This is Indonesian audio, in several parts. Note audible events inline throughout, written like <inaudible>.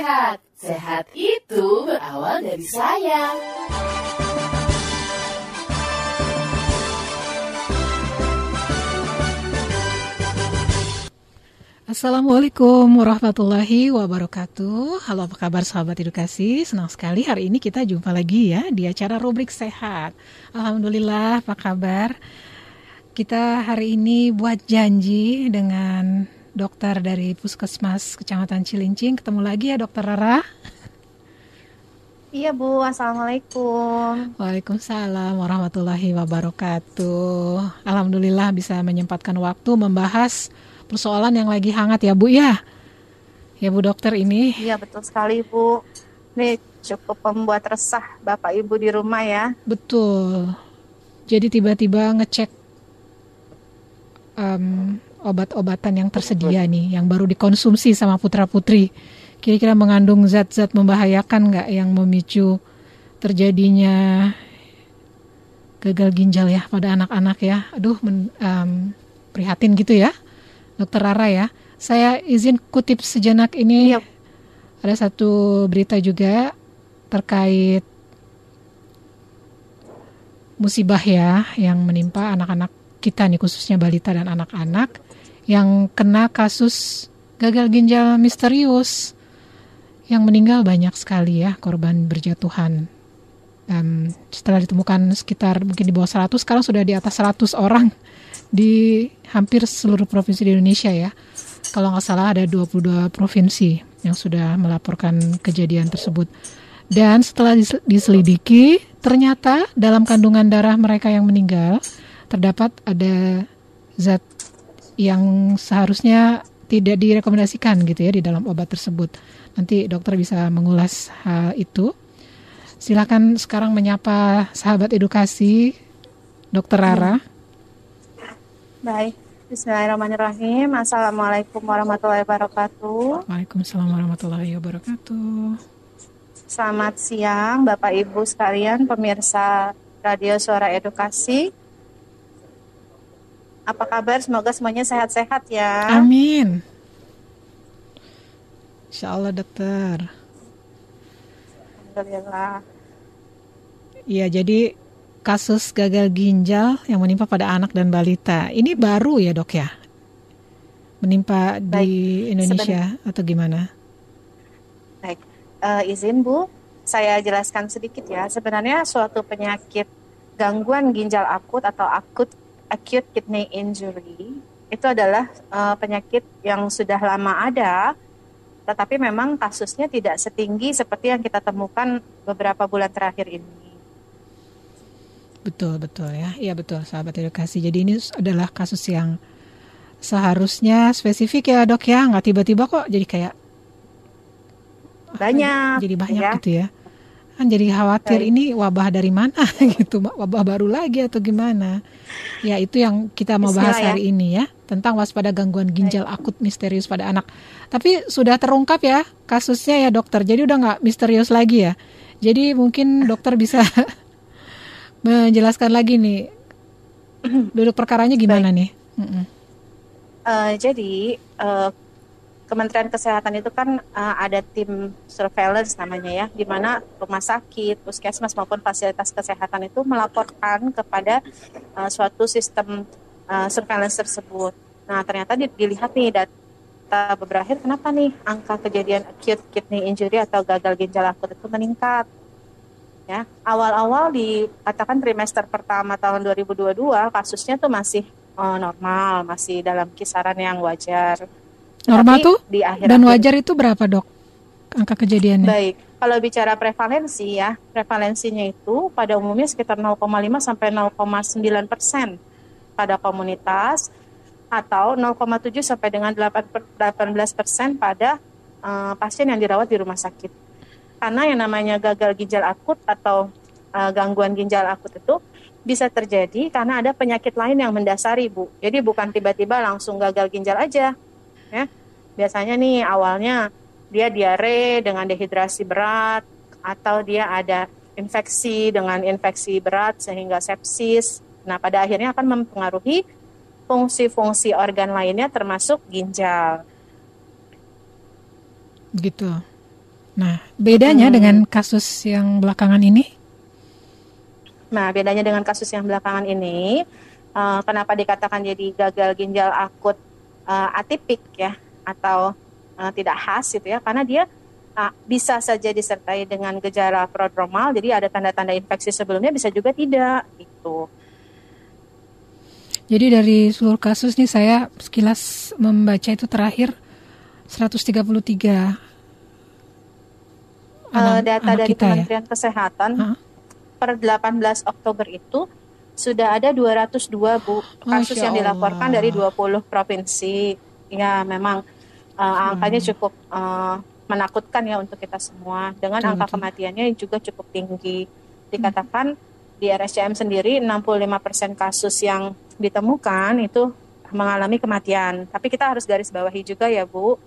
sehat. Sehat itu berawal dari sayang. Assalamualaikum warahmatullahi wabarakatuh Halo apa kabar sahabat edukasi Senang sekali hari ini kita jumpa lagi ya Di acara rubrik sehat Alhamdulillah apa kabar Kita hari ini buat janji dengan dokter dari Puskesmas Kecamatan Cilincing Ketemu lagi ya dokter Rara Iya Bu, Assalamualaikum Waalaikumsalam warahmatullahi wabarakatuh Alhamdulillah bisa menyempatkan waktu membahas persoalan yang lagi hangat ya Bu ya. Ya Bu dokter ini. Iya betul sekali Bu. Ini cukup membuat resah Bapak Ibu di rumah ya. Betul. Jadi tiba-tiba ngecek um, obat-obatan yang tersedia nih, yang baru dikonsumsi sama putra-putri. Kira-kira mengandung zat-zat membahayakan nggak yang memicu terjadinya gagal ginjal ya pada anak-anak ya. Aduh, men, um, prihatin gitu ya. Dokter Rara ya. Saya izin kutip sejenak ini. Yep. Ada satu berita juga terkait musibah ya yang menimpa anak-anak kita nih khususnya balita dan anak-anak yang kena kasus gagal ginjal misterius yang meninggal banyak sekali ya korban berjatuhan um, setelah ditemukan sekitar mungkin di bawah 100 sekarang sudah di atas 100 orang di hampir seluruh provinsi di Indonesia ya. Kalau nggak salah ada 22 provinsi yang sudah melaporkan kejadian tersebut. Dan setelah diselidiki, ternyata dalam kandungan darah mereka yang meninggal terdapat ada zat yang seharusnya tidak direkomendasikan gitu ya di dalam obat tersebut. Nanti dokter bisa mengulas hal itu. Silakan sekarang menyapa sahabat edukasi Dokter Rara. Baik, Bismillahirrahmanirrahim. Assalamualaikum warahmatullahi wabarakatuh. Waalaikumsalam warahmatullahi wabarakatuh. Selamat siang Bapak Ibu sekalian pemirsa Radio Suara Edukasi. Apa kabar? Semoga semuanya sehat-sehat ya. Amin. Insya Allah dokter. Alhamdulillah. Iya, jadi kasus gagal ginjal yang menimpa pada anak dan balita. Ini baru ya dok ya? Menimpa Baik, di Indonesia seben... atau gimana? Baik, uh, izin Bu, saya jelaskan sedikit ya. Sebenarnya suatu penyakit gangguan ginjal akut atau akut acute kidney injury itu adalah uh, penyakit yang sudah lama ada, tetapi memang kasusnya tidak setinggi seperti yang kita temukan beberapa bulan terakhir ini. Betul, betul ya. Iya betul, sahabat edukasi. Jadi ini adalah kasus yang seharusnya spesifik ya dok ya, nggak tiba-tiba kok jadi kayak banyak, jadi banyak ya. gitu ya. Kan jadi khawatir Baik. ini wabah dari mana <laughs> gitu, wabah baru lagi atau gimana? Ya itu yang kita mau bahas ya. hari ini ya tentang waspada gangguan ginjal Baik. akut misterius pada anak. Tapi sudah terungkap ya kasusnya ya dokter. Jadi udah nggak misterius lagi ya. Jadi mungkin <laughs> dokter bisa <laughs> menjelaskan lagi nih duduk perkaranya gimana Baik. nih? Uh, jadi uh, Kementerian Kesehatan itu kan uh, ada tim surveillance namanya ya, di mana rumah sakit, puskesmas maupun fasilitas kesehatan itu melaporkan kepada uh, suatu sistem uh, surveillance tersebut. Nah ternyata dilihat nih data beberapa hari kenapa nih angka kejadian acute kidney injury atau gagal ginjal akut itu meningkat ya awal-awal dikatakan trimester pertama tahun 2022 kasusnya tuh masih normal masih dalam kisaran yang wajar normal Tapi tuh? di akhir dan wajar itu berapa dok? Angka kejadiannya? Baik kalau bicara prevalensi ya prevalensinya itu pada umumnya sekitar 0,5 sampai 0,9 persen pada komunitas atau 0,7 sampai dengan 18 persen pada uh, pasien yang dirawat di rumah sakit. Karena yang namanya gagal ginjal akut atau uh, gangguan ginjal akut itu bisa terjadi karena ada penyakit lain yang mendasari bu. Jadi bukan tiba-tiba langsung gagal ginjal aja, ya. Biasanya nih awalnya dia diare dengan dehidrasi berat atau dia ada infeksi dengan infeksi berat sehingga sepsis. Nah pada akhirnya akan mempengaruhi fungsi-fungsi organ lainnya termasuk ginjal. Gitu. Nah, bedanya Hmm. dengan kasus yang belakangan ini? Nah, bedanya dengan kasus yang belakangan ini, eh, kenapa dikatakan jadi gagal ginjal akut eh, atipik ya, atau eh, tidak khas gitu ya, karena dia ah, bisa saja disertai dengan gejala prodromal, jadi ada tanda-tanda infeksi sebelumnya, bisa juga tidak gitu. Jadi dari seluruh kasus nih saya sekilas membaca itu terakhir 133 Eh, anak, data anak dari kita ya. Kementerian Kesehatan Hah? per 18 Oktober itu sudah ada 202 Bu kasus Masya yang dilaporkan Allah. dari 20 provinsi. Ya, memang uh, angkanya cukup uh, menakutkan ya untuk kita semua dengan Betul, angka betul. kematiannya yang juga cukup tinggi. Dikatakan di RSCM sendiri 65% kasus yang ditemukan itu mengalami kematian. Tapi kita harus garis bawahi juga ya, Bu,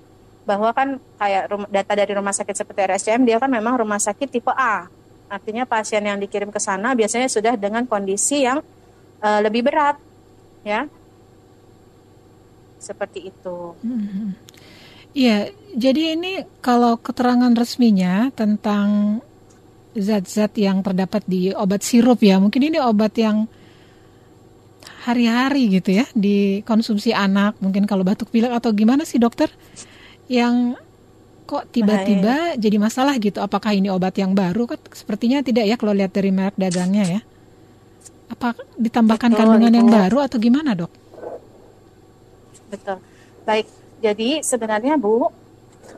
bahwa kan kayak data dari rumah sakit seperti RSCM dia kan memang rumah sakit tipe A. Artinya pasien yang dikirim ke sana biasanya sudah dengan kondisi yang eh, lebih berat, ya. Seperti itu. Mhm. Iya, jadi ini kalau keterangan resminya tentang zat-zat yang terdapat di obat sirup ya, mungkin ini obat yang hari-hari gitu ya dikonsumsi anak, mungkin kalau batuk pilek atau gimana sih dokter? Yang kok tiba-tiba jadi masalah gitu? Apakah ini obat yang baru? Kan sepertinya tidak ya kalau lihat dari merek dagangnya ya. Apa ditambahkan Betul, kandungan yang Ibu. baru atau gimana dok? Betul. Baik, jadi sebenarnya Bu,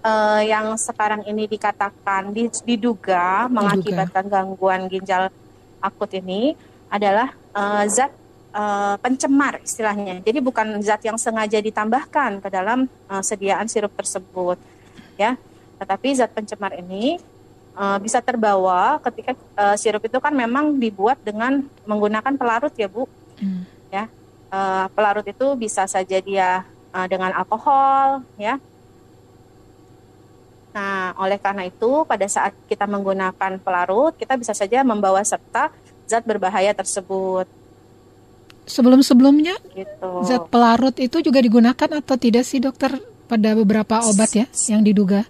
eh, yang sekarang ini dikatakan di- diduga mengakibatkan gangguan ginjal akut ini adalah eh, zat eh, pencemar istilahnya. Jadi bukan zat yang sengaja ditambahkan ke dalam eh, sediaan sirup tersebut, ya. Tetapi zat pencemar ini eh, bisa terbawa ketika eh, sirup itu kan memang dibuat dengan menggunakan pelarut ya Bu. Hmm. ya Eh, pelarut itu bisa saja dia eh, dengan alkohol ya nah oleh karena itu pada saat kita menggunakan pelarut kita bisa saja membawa serta zat berbahaya tersebut Sebelum-sebelumnya gitu Zat pelarut itu juga digunakan atau tidak sih dokter pada beberapa obat ya yang diduga?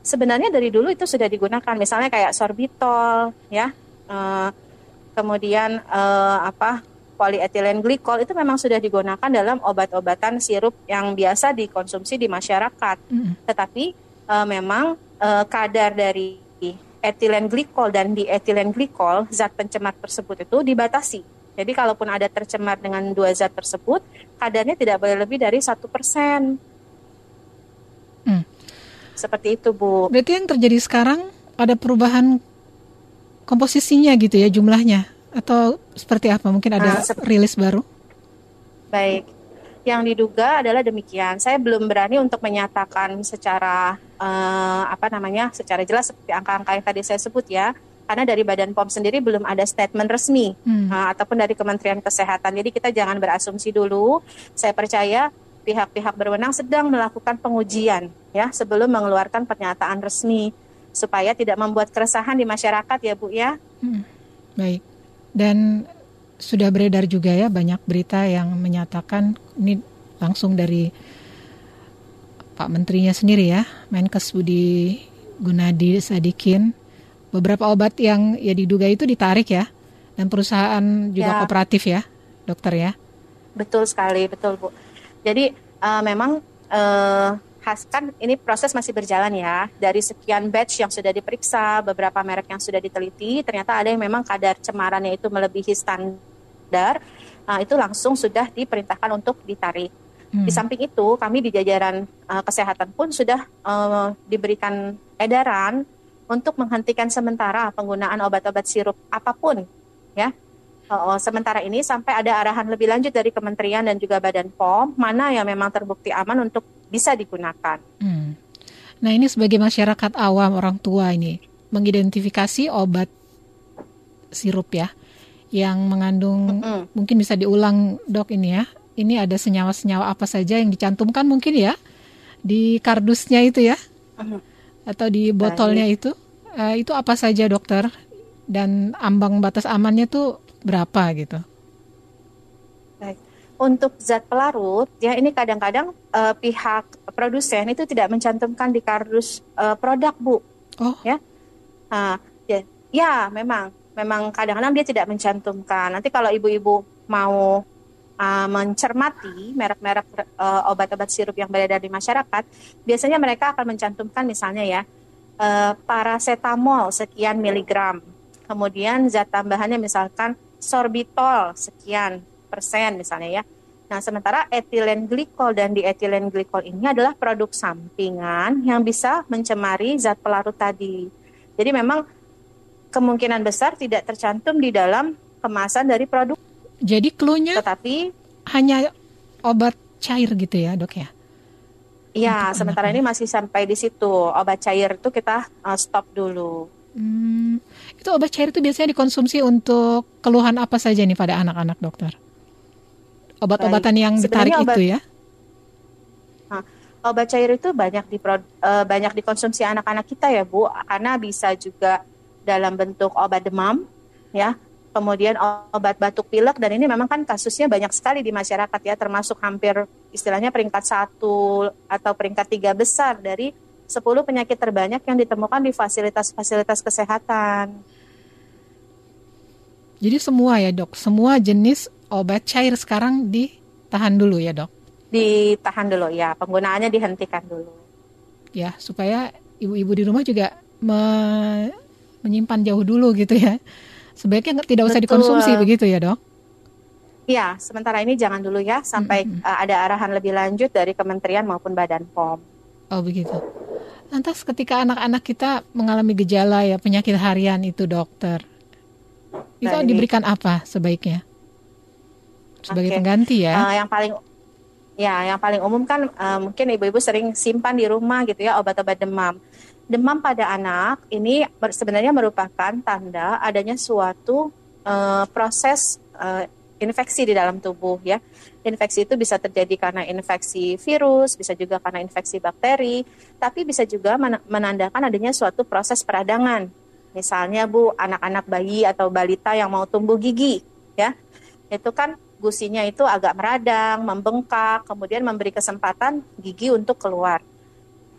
sebenarnya dari dulu itu sudah digunakan misalnya kayak sorbitol ya Eh, kemudian eh, apa polyethylene glycol itu memang sudah digunakan dalam obat-obatan sirup yang biasa dikonsumsi di masyarakat Mm-mm. tetapi eh, memang eh, kadar dari etilen glikol dan di etilen glikol zat pencemar tersebut itu dibatasi. Jadi kalaupun ada tercemar dengan dua zat tersebut, kadarnya tidak boleh lebih dari satu persen. Hmm. Seperti itu bu. Berarti yang terjadi sekarang ada perubahan komposisinya gitu ya jumlahnya atau seperti apa? Mungkin ada Ah, sep- rilis baru? Baik. Yang diduga adalah demikian. Saya belum berani untuk menyatakan secara eh, apa namanya, secara jelas seperti angka-angka yang tadi saya sebut ya. Karena dari Badan POM sendiri belum ada statement resmi Hmm. uh, ataupun dari Kementerian Kesehatan. Jadi kita jangan berasumsi dulu. Saya percaya pihak-pihak berwenang sedang melakukan pengujian ya sebelum mengeluarkan pernyataan resmi supaya tidak membuat keresahan di masyarakat ya Bu ya. Hmm. Baik. Dan sudah beredar juga ya banyak berita yang menyatakan ini langsung dari Pak Menterinya sendiri ya, Menkes Budi Gunadi Sadikin. Beberapa obat yang ya diduga itu ditarik ya, dan perusahaan juga Ya. kooperatif ya, dokter ya. Betul sekali, betul Bu. Jadi uh, memang uh, khas kan ini proses masih berjalan ya. Dari sekian batch yang sudah diperiksa, beberapa merek yang sudah diteliti, ternyata ada yang memang kadar cemarannya itu melebihi standar. uh, itu langsung sudah diperintahkan untuk ditarik. Hmm. Di samping itu, kami di jajaran uh, kesehatan pun sudah uh, diberikan edaran untuk menghentikan sementara penggunaan obat-obat sirup apa pun, ya. Uh, sementara ini sampai ada arahan lebih lanjut dari kementerian dan juga Badan POM mana yang memang terbukti aman untuk bisa digunakan. Hmm. Nah ini sebagai masyarakat awam orang tua ini mengidentifikasi obat sirup ya yang mengandung Mm-mm. mungkin bisa diulang dok ini ya. Ini ada senyawa-senyawa apa saja yang dicantumkan mungkin ya di kardusnya itu ya Mhm. Atau di botolnya itu Eh, itu apa saja dokter? Dan ambang batas amannya tuh berapa gitu? untuk zat pelarut ya ini kadang-kadang uh, pihak produsen itu tidak mencantumkan di kardus uh, produk bu. Oh. ya. Uh, ya, ya memang. Memang kadang-kadang dia tidak mencantumkan. Nanti kalau ibu-ibu mau uh, mencermati merek-merek uh, obat-obat sirup yang beredar di masyarakat biasanya mereka akan mencantumkan misalnya ya uh, paracetamol sekian miligram kemudian zat tambahannya misalkan sorbitol sekian persen misalnya ya. Nah, sementara etilen glikol dan dietilen glikol ini adalah produk sampingan yang bisa mencemari zat pelarut tadi. Jadi memang kemungkinan besar tidak tercantum di dalam kemasan dari produk. Jadi clue-nya tetapi hanya obat cair gitu ya, Dok ya? Iya, sementara ini masih sampai di situ. Obat cair itu kita uh, stop dulu. Hmm, itu obat cair itu biasanya dikonsumsi untuk keluhan apa saja nih pada anak-anak dokter? Obat-obatan yang ditarik obat, itu ya? Nah, obat cair itu banyak di uh, banyak dikonsumsi anak-anak kita ya bu, karena bisa juga dalam bentuk obat demam, ya, kemudian obat batuk pilek dan ini memang kan kasusnya banyak sekali di masyarakat ya, termasuk hampir istilahnya peringkat satu atau peringkat tiga besar dari 10 penyakit terbanyak yang ditemukan di fasilitas-fasilitas kesehatan. Jadi semua ya dok, semua jenis obat cair sekarang ditahan dulu ya dok? Ditahan dulu ya, penggunaannya dihentikan dulu. Ya, supaya ibu-ibu di rumah juga me menyimpan jauh dulu gitu ya. Sebaiknya tidak usah Betul. dikonsumsi begitu ya dok? Ya, sementara ini jangan dulu ya sampai mm -hmm. uh, ada arahan lebih lanjut dari kementerian maupun Badan POM. Oh begitu. Lantas ketika anak-anak kita mengalami gejala ya penyakit harian itu dokter, itu Baik. diberikan apa sebaiknya? sebagai okay. pengganti ya. Uh, yang paling ya yang paling umum kan uh, mungkin ibu-ibu sering simpan di rumah gitu ya obat-obat demam. Demam pada anak ini sebenarnya merupakan tanda adanya suatu uh, proses uh, infeksi di dalam tubuh ya. Infeksi itu bisa terjadi karena infeksi virus, bisa juga karena infeksi bakteri, tapi bisa juga menandakan adanya suatu proses peradangan. Misalnya Bu, anak-anak bayi atau balita yang mau tumbuh gigi ya. Itu kan gusinya itu agak meradang, membengkak, kemudian memberi kesempatan gigi untuk keluar.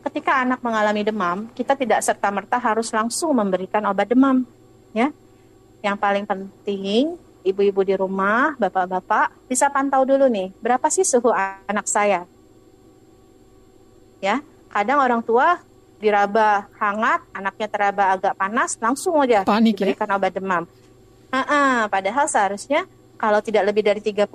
Ketika anak mengalami demam, kita tidak serta-merta harus langsung memberikan obat demam, ya. Yang paling penting, ibu-ibu di rumah, bapak-bapak bisa pantau dulu nih, berapa sih suhu anak saya? Ya, kadang orang tua diraba hangat, anaknya teraba agak panas, langsung aja Panik, ya? diberikan ya? obat demam. Uh -uh, padahal seharusnya kalau tidak lebih dari 38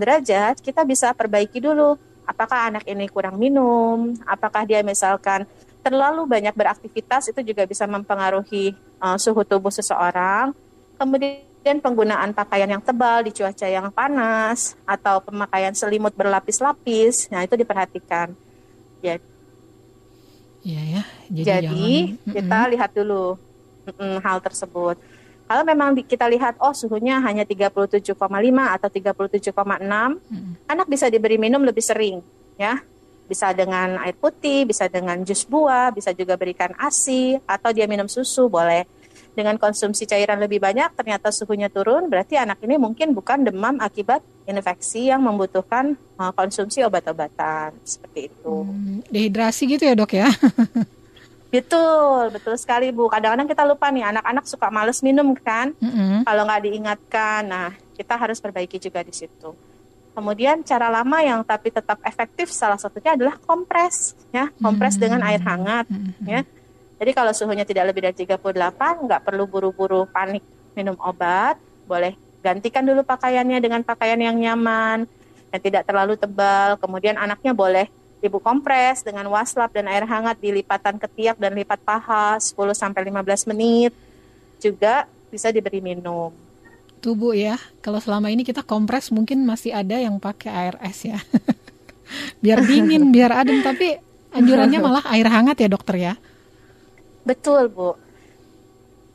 derajat, kita bisa perbaiki dulu. Apakah anak ini kurang minum? Apakah dia misalkan terlalu banyak beraktivitas itu juga bisa mempengaruhi uh, suhu tubuh seseorang. Kemudian penggunaan pakaian yang tebal di cuaca yang panas atau pemakaian selimut berlapis-lapis, nah itu diperhatikan. Ya. Iya ya. Jadi, Jadi jangan, kita mm -hmm. lihat dulu mm -mm, hal tersebut. Kalau memang kita lihat oh suhunya hanya 37,5 atau 37,6, hmm. anak bisa diberi minum lebih sering ya. Bisa dengan air putih, bisa dengan jus buah, bisa juga berikan ASI atau dia minum susu boleh. Dengan konsumsi cairan lebih banyak ternyata suhunya turun, berarti anak ini mungkin bukan demam akibat infeksi yang membutuhkan uh, konsumsi obat-obatan seperti itu. Hmm, dehidrasi gitu ya, Dok ya. <laughs> Betul, betul sekali Bu. Kadang-kadang kita lupa nih, anak-anak suka males minum kan, mm-hmm. kalau nggak diingatkan. Nah, kita harus perbaiki juga di situ. Kemudian cara lama yang tapi tetap efektif salah satunya adalah kompres, ya, kompres mm-hmm. dengan air hangat, mm-hmm. ya. Jadi kalau suhunya tidak lebih dari 38, nggak perlu buru-buru panik minum obat, boleh gantikan dulu pakaiannya dengan pakaian yang nyaman, yang tidak terlalu tebal. Kemudian anaknya boleh ibu kompres dengan waslap dan air hangat di lipatan ketiak dan lipat paha 10 sampai 15 menit. Juga bisa diberi minum. Tubuh ya, kalau selama ini kita kompres mungkin masih ada yang pakai air es ya. <laughs> biar dingin, biar adem, tapi anjurannya <laughs> malah air hangat ya dokter ya. Betul, Bu.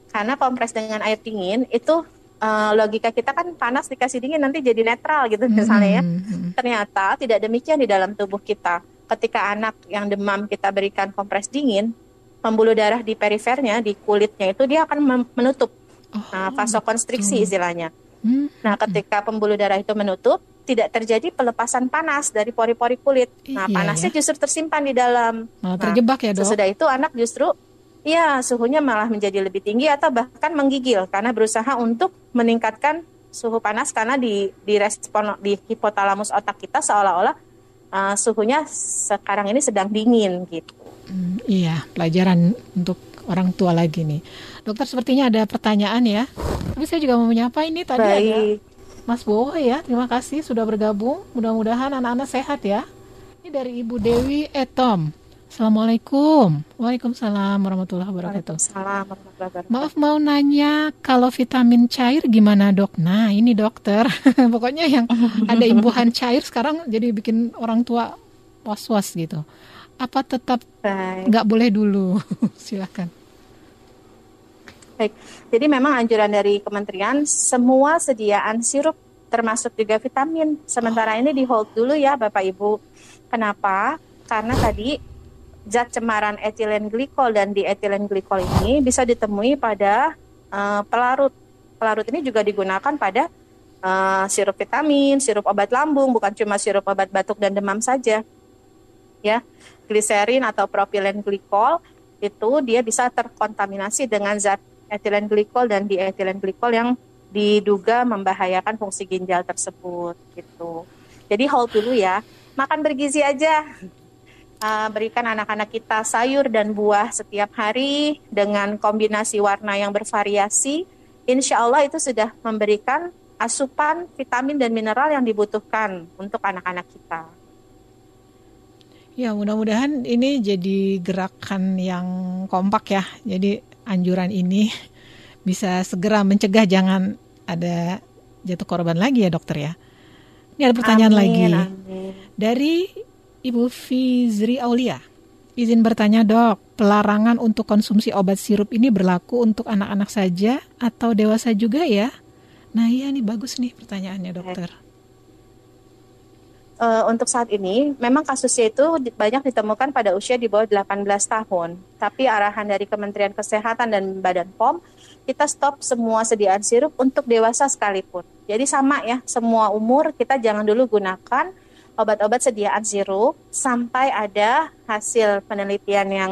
Karena kompres dengan air dingin itu uh, logika kita kan panas dikasih dingin nanti jadi netral gitu misalnya ya. Hmm, hmm, hmm. Ternyata tidak demikian di dalam tubuh kita ketika anak yang demam kita berikan kompres dingin, pembuluh darah di perifernya, di kulitnya itu dia akan menutup oh, nah, vasokonstriksi istilahnya. Hmm. Nah, ketika pembuluh darah itu menutup, tidak terjadi pelepasan panas dari pori-pori kulit. Nah, Iya, panasnya justru tersimpan di dalam. Malah Nah, terjebak ya dok. Sesudah itu anak justru ya suhunya malah menjadi lebih tinggi atau bahkan menggigil karena berusaha untuk meningkatkan suhu panas karena di di respon di hipotalamus otak kita seolah-olah uh, suhunya sekarang ini sedang dingin gitu. Hmm, iya, pelajaran untuk orang tua lagi nih. Dokter sepertinya ada pertanyaan ya. Tapi saya juga mau menyapa ini tadi ada Baik. Mas Bowo ya. Terima kasih sudah bergabung. Mudah-mudahan anak-anak sehat ya. Ini dari Ibu Dewi Etom. Assalamualaikum. Waalaikumsalam warahmatullahi wabarakatuh. Waalaikumsalam warahmatullahi wabarakatuh. Maaf mau nanya kalau vitamin cair gimana dok? Nah ini dokter, <laughs> pokoknya yang ada imbuhan cair sekarang jadi bikin orang tua was-was gitu. Apa tetap nggak boleh dulu? <laughs> Silakan. Baik, jadi memang anjuran dari kementerian semua sediaan sirup termasuk juga vitamin. Sementara ini di hold dulu ya Bapak Ibu. Kenapa? Karena tadi zat cemaran etilen glikol dan di etilen glikol ini bisa ditemui pada eh, pelarut. Pelarut ini juga digunakan pada eh, sirup vitamin, sirup obat lambung, bukan cuma sirup obat batuk dan demam saja. Ya, gliserin atau propilen glikol itu dia bisa terkontaminasi dengan zat etilen glikol dan dietilen glikol yang diduga membahayakan fungsi ginjal tersebut gitu. Jadi hold dulu ya, makan bergizi aja. Uh, berikan anak-anak kita sayur dan buah setiap hari dengan kombinasi warna yang bervariasi. Insya Allah itu sudah memberikan asupan vitamin dan mineral yang dibutuhkan untuk anak-anak kita. Ya mudah-mudahan ini jadi gerakan yang kompak ya. Jadi anjuran ini <laughs> bisa segera mencegah jangan ada jatuh korban lagi ya dokter ya. Ini ada pertanyaan Amin, lagi amin. dari Ibu Fizri Aulia. Izin bertanya dok, pelarangan untuk konsumsi obat sirup ini berlaku untuk anak-anak saja atau dewasa juga ya? Nah iya nih bagus nih pertanyaannya dokter. Eh, untuk saat ini memang kasusnya itu banyak ditemukan pada usia di bawah 18 tahun. Tapi arahan dari Kementerian Kesehatan dan Badan POM kita stop semua sediaan sirup untuk dewasa sekalipun. Jadi sama ya, semua umur kita jangan dulu gunakan obat-obat sediaan sirup sampai ada hasil penelitian yang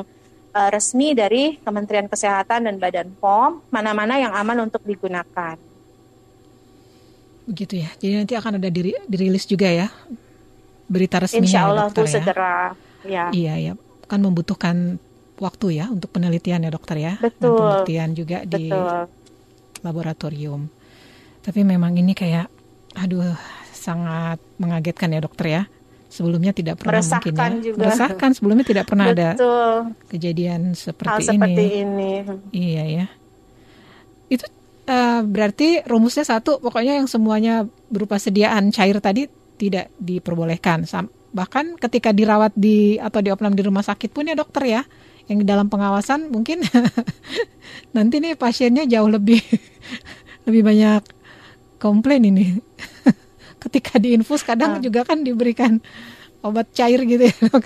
eh, resmi dari Kementerian Kesehatan dan Badan POM mana-mana yang aman untuk digunakan. Begitu ya. Jadi nanti akan ada diri, dirilis juga ya berita resminya Insya ya, Allah dokter Bu ya. segera. Ya. Iya ya, kan membutuhkan waktu ya untuk penelitian ya dokter ya. Dan Betul. pembuktian juga di Betul. laboratorium. Tapi memang ini kayak, aduh, sangat mengagetkan ya dokter ya. Sebelumnya tidak pernah mungkin Meresahkan ya. juga. Meresahkan sebelumnya tidak pernah ada Betul. kejadian Hal seperti seperti ini. ini. Iya ya. Itu eh, berarti rumusnya satu, pokoknya yang semuanya berupa sediaan cair tadi tidak diperbolehkan. Bahkan ketika dirawat di atau diopnam di rumah sakit pun ya dokter ya, yang di dalam pengawasan mungkin <laughs> nanti nih pasiennya jauh lebih <laughs> lebih banyak komplain ini. Ketika diinfus kadang Ah. juga kan diberikan obat cair gitu ya dok.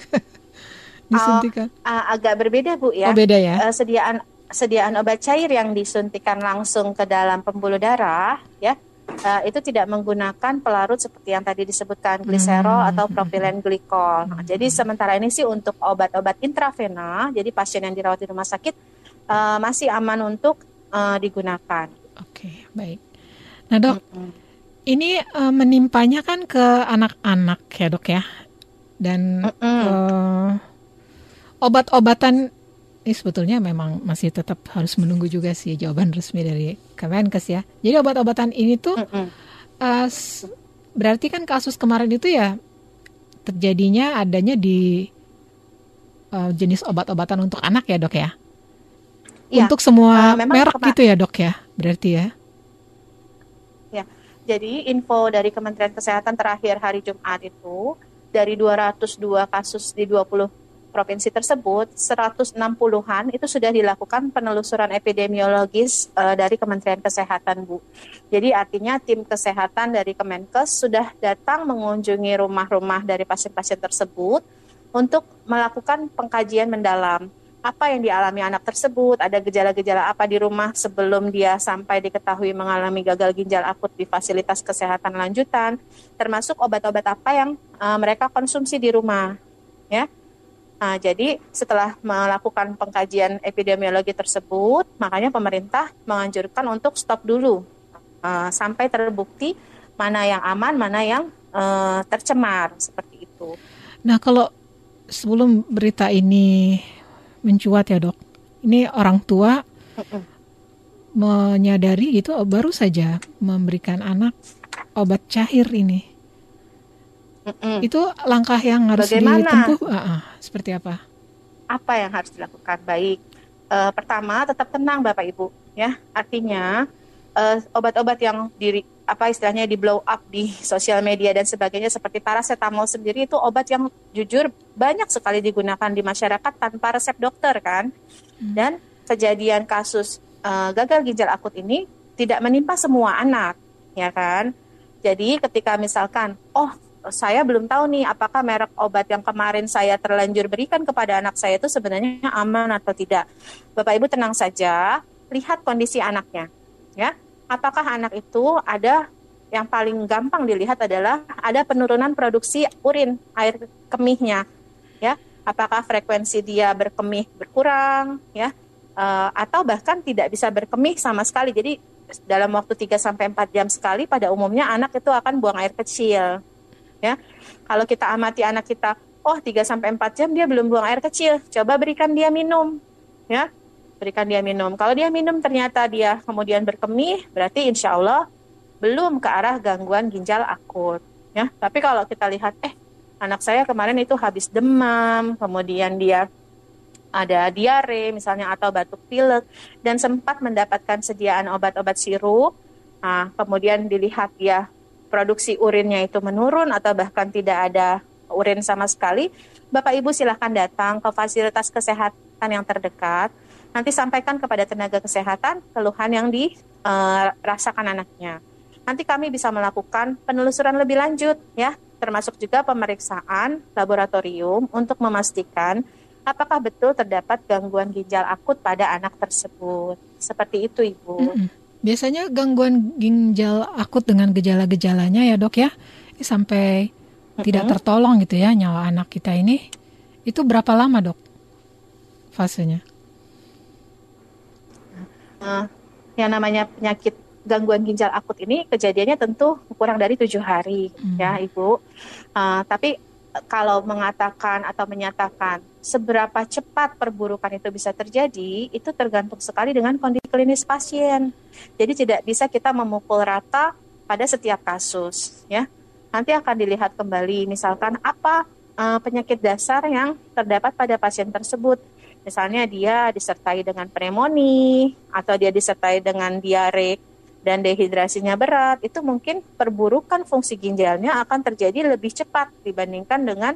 disuntikan. Ah, agak berbeda Bu ya. Oh beda ya? Eh, sediaan sediaan obat cair yang disuntikan langsung ke dalam pembuluh darah ya eh, itu tidak menggunakan pelarut seperti yang tadi disebutkan gliserol Hmm. atau propilen glikol. Nah, jadi sementara ini sih untuk obat-obat intravena, jadi pasien yang dirawat di rumah sakit eh, masih aman untuk eh, digunakan. Oke, baik. Nah, Dok, ini eh, menimpanya kan ke anak-anak ya, Dok ya. Dan Mm-mm. eh, obat-obatan ini sebetulnya memang masih tetap harus menunggu juga sih jawaban resmi dari Kemenkes ya. Jadi obat-obatan ini tuh Mm-mm. eh, s- berarti kan kasus kemarin itu ya terjadinya adanya di eh, jenis obat-obatan untuk anak ya, Dok ya. Iya. Untuk semua memang merek kema- gitu ya, Dok ya. Berarti ya. Jadi info dari Kementerian Kesehatan terakhir hari Jumat itu dari 202 kasus di 20 provinsi tersebut 160-an itu sudah dilakukan penelusuran epidemiologis eh, dari Kementerian Kesehatan Bu. Jadi artinya tim kesehatan dari Kemenkes sudah datang mengunjungi rumah-rumah dari pasien-pasien tersebut untuk melakukan pengkajian mendalam apa yang dialami anak tersebut, ada gejala-gejala apa di rumah sebelum dia sampai diketahui mengalami gagal ginjal akut di fasilitas kesehatan lanjutan, termasuk obat-obat apa yang uh, mereka konsumsi di rumah, ya. Nah, jadi setelah melakukan pengkajian epidemiologi tersebut, makanya pemerintah menganjurkan untuk stop dulu uh, sampai terbukti mana yang aman, mana yang uh, tercemar seperti itu. Nah, kalau sebelum berita ini mencuat ya dok. Ini orang tua menyadari gitu baru saja memberikan anak obat cair ini. Mm-mm. Itu langkah yang harus Bagaimana? ditempuh. Uh, uh, seperti apa? Apa yang harus dilakukan? Baik. Uh, pertama, tetap tenang Bapak Ibu. Ya, artinya uh, obat-obat yang diri apa istilahnya di blow up di sosial media dan sebagainya seperti paracetamol sendiri itu obat yang jujur banyak sekali digunakan di masyarakat tanpa resep dokter kan? Hmm. dan kejadian kasus uh, gagal ginjal akut ini tidak menimpa semua anak ya kan? Jadi ketika misalkan oh saya belum tahu nih apakah merek obat yang kemarin saya terlanjur berikan kepada anak saya itu sebenarnya aman atau tidak. Bapak Ibu tenang saja lihat kondisi anaknya ya apakah anak itu ada yang paling gampang dilihat adalah ada penurunan produksi urin air kemihnya ya? Apakah frekuensi dia berkemih berkurang ya? Uh, atau bahkan tidak bisa berkemih sama sekali. Jadi dalam waktu 3 sampai 4 jam sekali pada umumnya anak itu akan buang air kecil ya? Kalau kita amati anak kita oh 3 sampai 4 jam dia belum buang air kecil coba berikan dia minum ya berikan dia minum. Kalau dia minum ternyata dia kemudian berkemih, berarti insya Allah belum ke arah gangguan ginjal akut. Ya, tapi kalau kita lihat, eh anak saya kemarin itu habis demam, kemudian dia ada diare misalnya atau batuk pilek dan sempat mendapatkan sediaan obat-obat sirup, nah, kemudian dilihat dia produksi urinnya itu menurun atau bahkan tidak ada urin sama sekali, Bapak Ibu silahkan datang ke fasilitas kesehatan yang terdekat nanti sampaikan kepada tenaga kesehatan keluhan yang dirasakan uh, anaknya. Nanti kami bisa melakukan penelusuran lebih lanjut ya, termasuk juga pemeriksaan laboratorium untuk memastikan apakah betul terdapat gangguan ginjal akut pada anak tersebut. Seperti itu, Ibu. Mm -hmm. Biasanya gangguan ginjal akut dengan gejala-gejalanya ya, Dok ya, sampai mm -hmm. tidak tertolong gitu ya nyawa anak kita ini. Itu berapa lama, Dok? Fasenya? Uh, yang namanya penyakit gangguan ginjal akut ini kejadiannya tentu kurang dari tujuh hari hmm. ya ibu. Uh, tapi kalau mengatakan atau menyatakan seberapa cepat perburukan itu bisa terjadi itu tergantung sekali dengan kondisi klinis pasien. Jadi tidak bisa kita memukul rata pada setiap kasus ya. Nanti akan dilihat kembali misalkan apa uh, penyakit dasar yang terdapat pada pasien tersebut Misalnya dia disertai dengan pneumonia atau dia disertai dengan diare dan dehidrasinya berat, itu mungkin perburukan fungsi ginjalnya akan terjadi lebih cepat dibandingkan dengan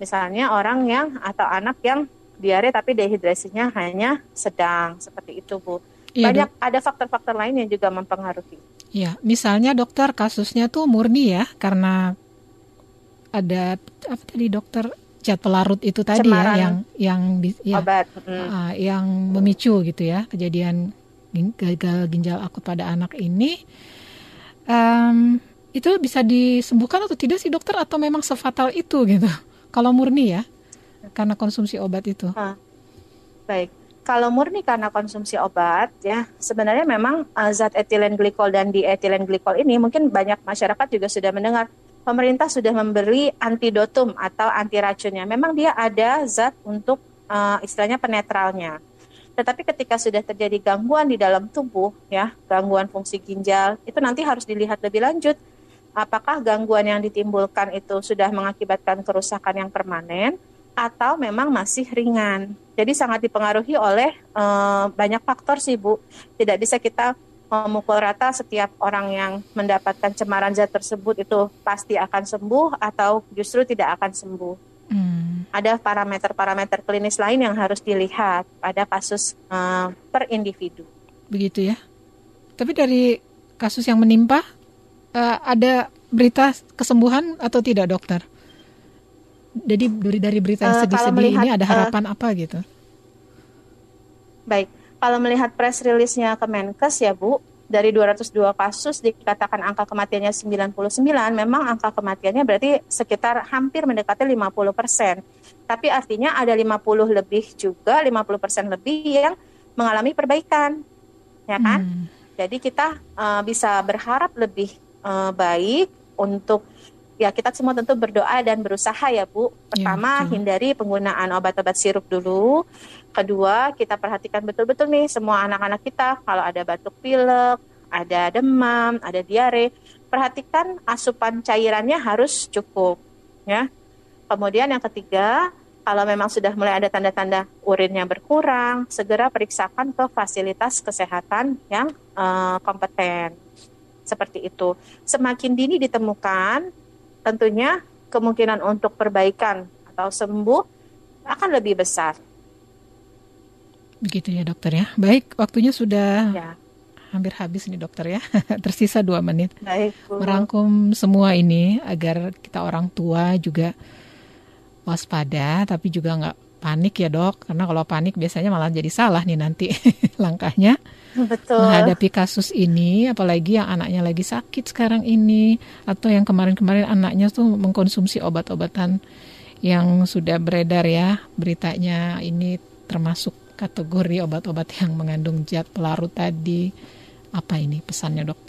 misalnya orang yang atau anak yang diare tapi dehidrasinya hanya sedang seperti itu Bu. Iya, Banyak dok. ada faktor-faktor lain yang juga mempengaruhi. Ya, misalnya dokter kasusnya tuh murni ya karena ada apa tadi dokter zat pelarut itu tadi ya yang yang ya, obat hmm. uh, yang memicu gitu ya kejadian gagal ginjal akut pada anak ini. Um, itu bisa disembuhkan atau tidak sih dokter? Atau memang sefatal itu gitu? <laughs> Kalau murni ya karena konsumsi obat itu. Uh, baik. Kalau murni karena konsumsi obat ya sebenarnya memang uh, zat etilen glikol dan di etilen glikol ini mungkin banyak masyarakat juga sudah mendengar pemerintah sudah memberi antidotum atau anti racunnya. Memang dia ada zat untuk uh, istilahnya penetralnya. Tetapi ketika sudah terjadi gangguan di dalam tubuh, ya gangguan fungsi ginjal, itu nanti harus dilihat lebih lanjut. Apakah gangguan yang ditimbulkan itu sudah mengakibatkan kerusakan yang permanen atau memang masih ringan. Jadi sangat dipengaruhi oleh uh, banyak faktor sih Bu. Tidak bisa kita memukul rata setiap orang yang mendapatkan cemaran zat tersebut itu pasti akan sembuh atau justru tidak akan sembuh. Hmm. Ada parameter-parameter klinis lain yang harus dilihat pada kasus uh, per individu. Begitu ya. Tapi dari kasus yang menimpa uh, ada berita kesembuhan atau tidak dokter? Jadi dari dari berita yang sedih-sedih uh, ini ada harapan uh, apa gitu? Baik, kalau melihat press release-nya Kemenkes ya Bu, dari 202 kasus dikatakan angka kematiannya 99, memang angka kematiannya berarti sekitar hampir mendekati 50 persen. Tapi artinya ada 50 lebih juga, 50 persen lebih yang mengalami perbaikan, ya kan? Hmm. Jadi kita uh, bisa berharap lebih uh, baik untuk ya kita semua tentu berdoa dan berusaha ya Bu. Pertama ya, hindari penggunaan obat-obat sirup dulu. Kedua kita perhatikan betul-betul nih semua anak-anak kita kalau ada batuk pilek, ada demam, ada diare, perhatikan asupan cairannya harus cukup ya. Kemudian yang ketiga kalau memang sudah mulai ada tanda-tanda urinnya berkurang, segera periksakan ke fasilitas kesehatan yang uh, kompeten. Seperti itu. Semakin dini ditemukan, tentunya kemungkinan untuk perbaikan atau sembuh akan lebih besar. Begitu ya dokter ya. Baik, waktunya sudah ya. hampir habis nih dokter ya. <laughs> Tersisa dua menit. Baik. Bu. Merangkum semua ini agar kita orang tua juga waspada, tapi juga nggak panik ya dok. Karena kalau panik biasanya malah jadi salah nih nanti <laughs> langkahnya. <laughs> Betul. menghadapi kasus ini, apalagi yang anaknya lagi sakit sekarang ini, atau yang kemarin-kemarin anaknya tuh mengkonsumsi obat-obatan yang sudah beredar ya beritanya ini termasuk kategori obat-obat yang mengandung zat pelarut tadi. Apa ini pesannya dok?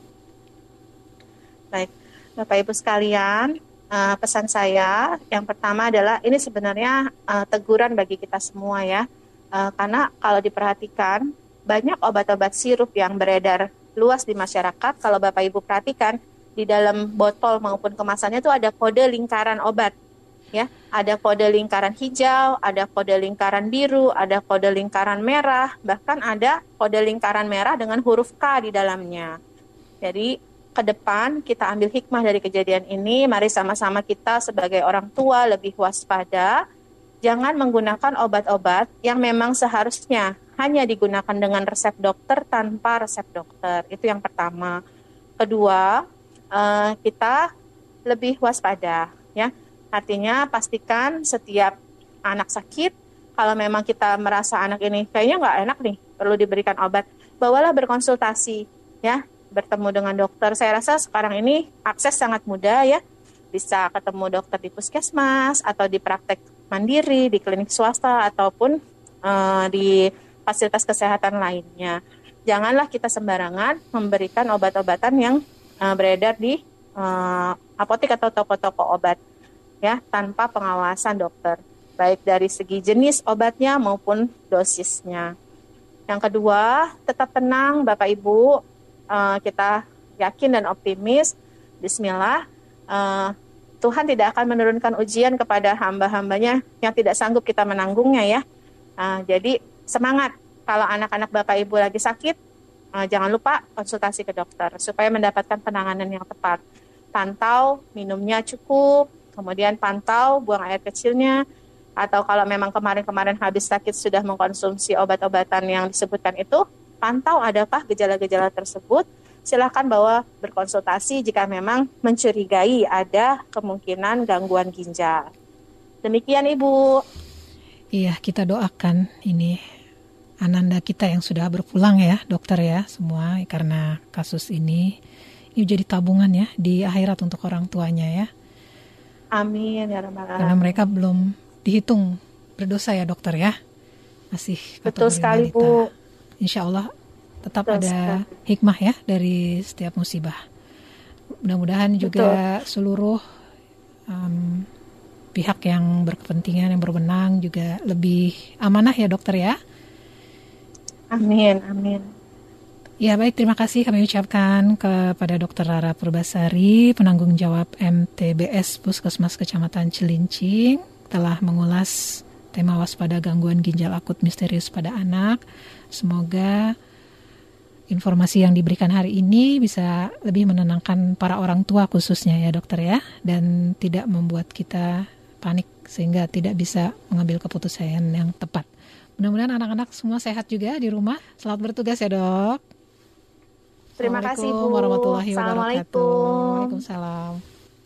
Baik, Bapak Ibu sekalian, uh, pesan saya yang pertama adalah ini sebenarnya uh, teguran bagi kita semua ya, uh, karena kalau diperhatikan banyak obat-obat sirup yang beredar luas di masyarakat. Kalau Bapak Ibu perhatikan di dalam botol maupun kemasannya itu ada kode lingkaran obat. Ya, ada kode lingkaran hijau, ada kode lingkaran biru, ada kode lingkaran merah, bahkan ada kode lingkaran merah dengan huruf K di dalamnya. Jadi ke depan kita ambil hikmah dari kejadian ini, mari sama-sama kita sebagai orang tua lebih waspada, jangan menggunakan obat-obat yang memang seharusnya hanya digunakan dengan resep dokter tanpa resep dokter. Itu yang pertama. Kedua, uh, kita lebih waspada ya. Artinya pastikan setiap anak sakit kalau memang kita merasa anak ini kayaknya nggak enak nih, perlu diberikan obat, bawalah berkonsultasi ya, bertemu dengan dokter. Saya rasa sekarang ini akses sangat mudah ya. Bisa ketemu dokter di puskesmas atau di praktek mandiri, di klinik swasta ataupun uh, di fasilitas kesehatan lainnya. Janganlah kita sembarangan memberikan obat-obatan yang uh, beredar di uh, apotek atau toko-toko obat ya tanpa pengawasan dokter, baik dari segi jenis obatnya maupun dosisnya. Yang kedua, tetap tenang Bapak Ibu, uh, kita yakin dan optimis. Bismillah, uh, Tuhan tidak akan menurunkan ujian kepada hamba-hambanya yang tidak sanggup kita menanggungnya ya. Uh, jadi semangat kalau anak-anak Bapak Ibu lagi sakit, uh, jangan lupa konsultasi ke dokter supaya mendapatkan penanganan yang tepat. Pantau minumnya cukup, kemudian pantau buang air kecilnya, atau kalau memang kemarin-kemarin habis sakit sudah mengkonsumsi obat-obatan yang disebutkan itu, pantau adakah gejala-gejala tersebut. Silahkan bawa berkonsultasi jika memang mencurigai ada kemungkinan gangguan ginjal. Demikian Ibu. Iya, kita doakan ini ananda kita yang sudah berpulang ya, dokter ya, semua karena kasus ini ini jadi tabungan ya di akhirat untuk orang tuanya ya. Amin ya rabbal Karena mereka belum dihitung berdosa ya dokter ya. Masih Betul sekali Bu. Insya Allah tetap Betul ada sekali. hikmah ya dari setiap musibah. Mudah-mudahan juga seluruh um, pihak yang berkepentingan yang berwenang juga lebih amanah ya dokter ya. Amin, amin. Ya baik, terima kasih kami ucapkan kepada Dr. Rara Purbasari, penanggung jawab MTBS Puskesmas Kecamatan Cilincing, telah mengulas tema waspada gangguan ginjal akut misterius pada anak. Semoga informasi yang diberikan hari ini bisa lebih menenangkan para orang tua khususnya ya dokter ya dan tidak membuat kita panik sehingga tidak bisa mengambil keputusan yang tepat. Mudah-mudahan anak-anak semua sehat juga di rumah. Selamat bertugas ya dok. Terima kasih Bu. warahmatullahi wabarakatuh. Waalaikumsalam.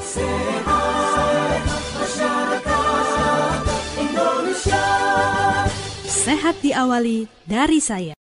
Sehat masyarakat Indonesia. Sehat diawali dari saya.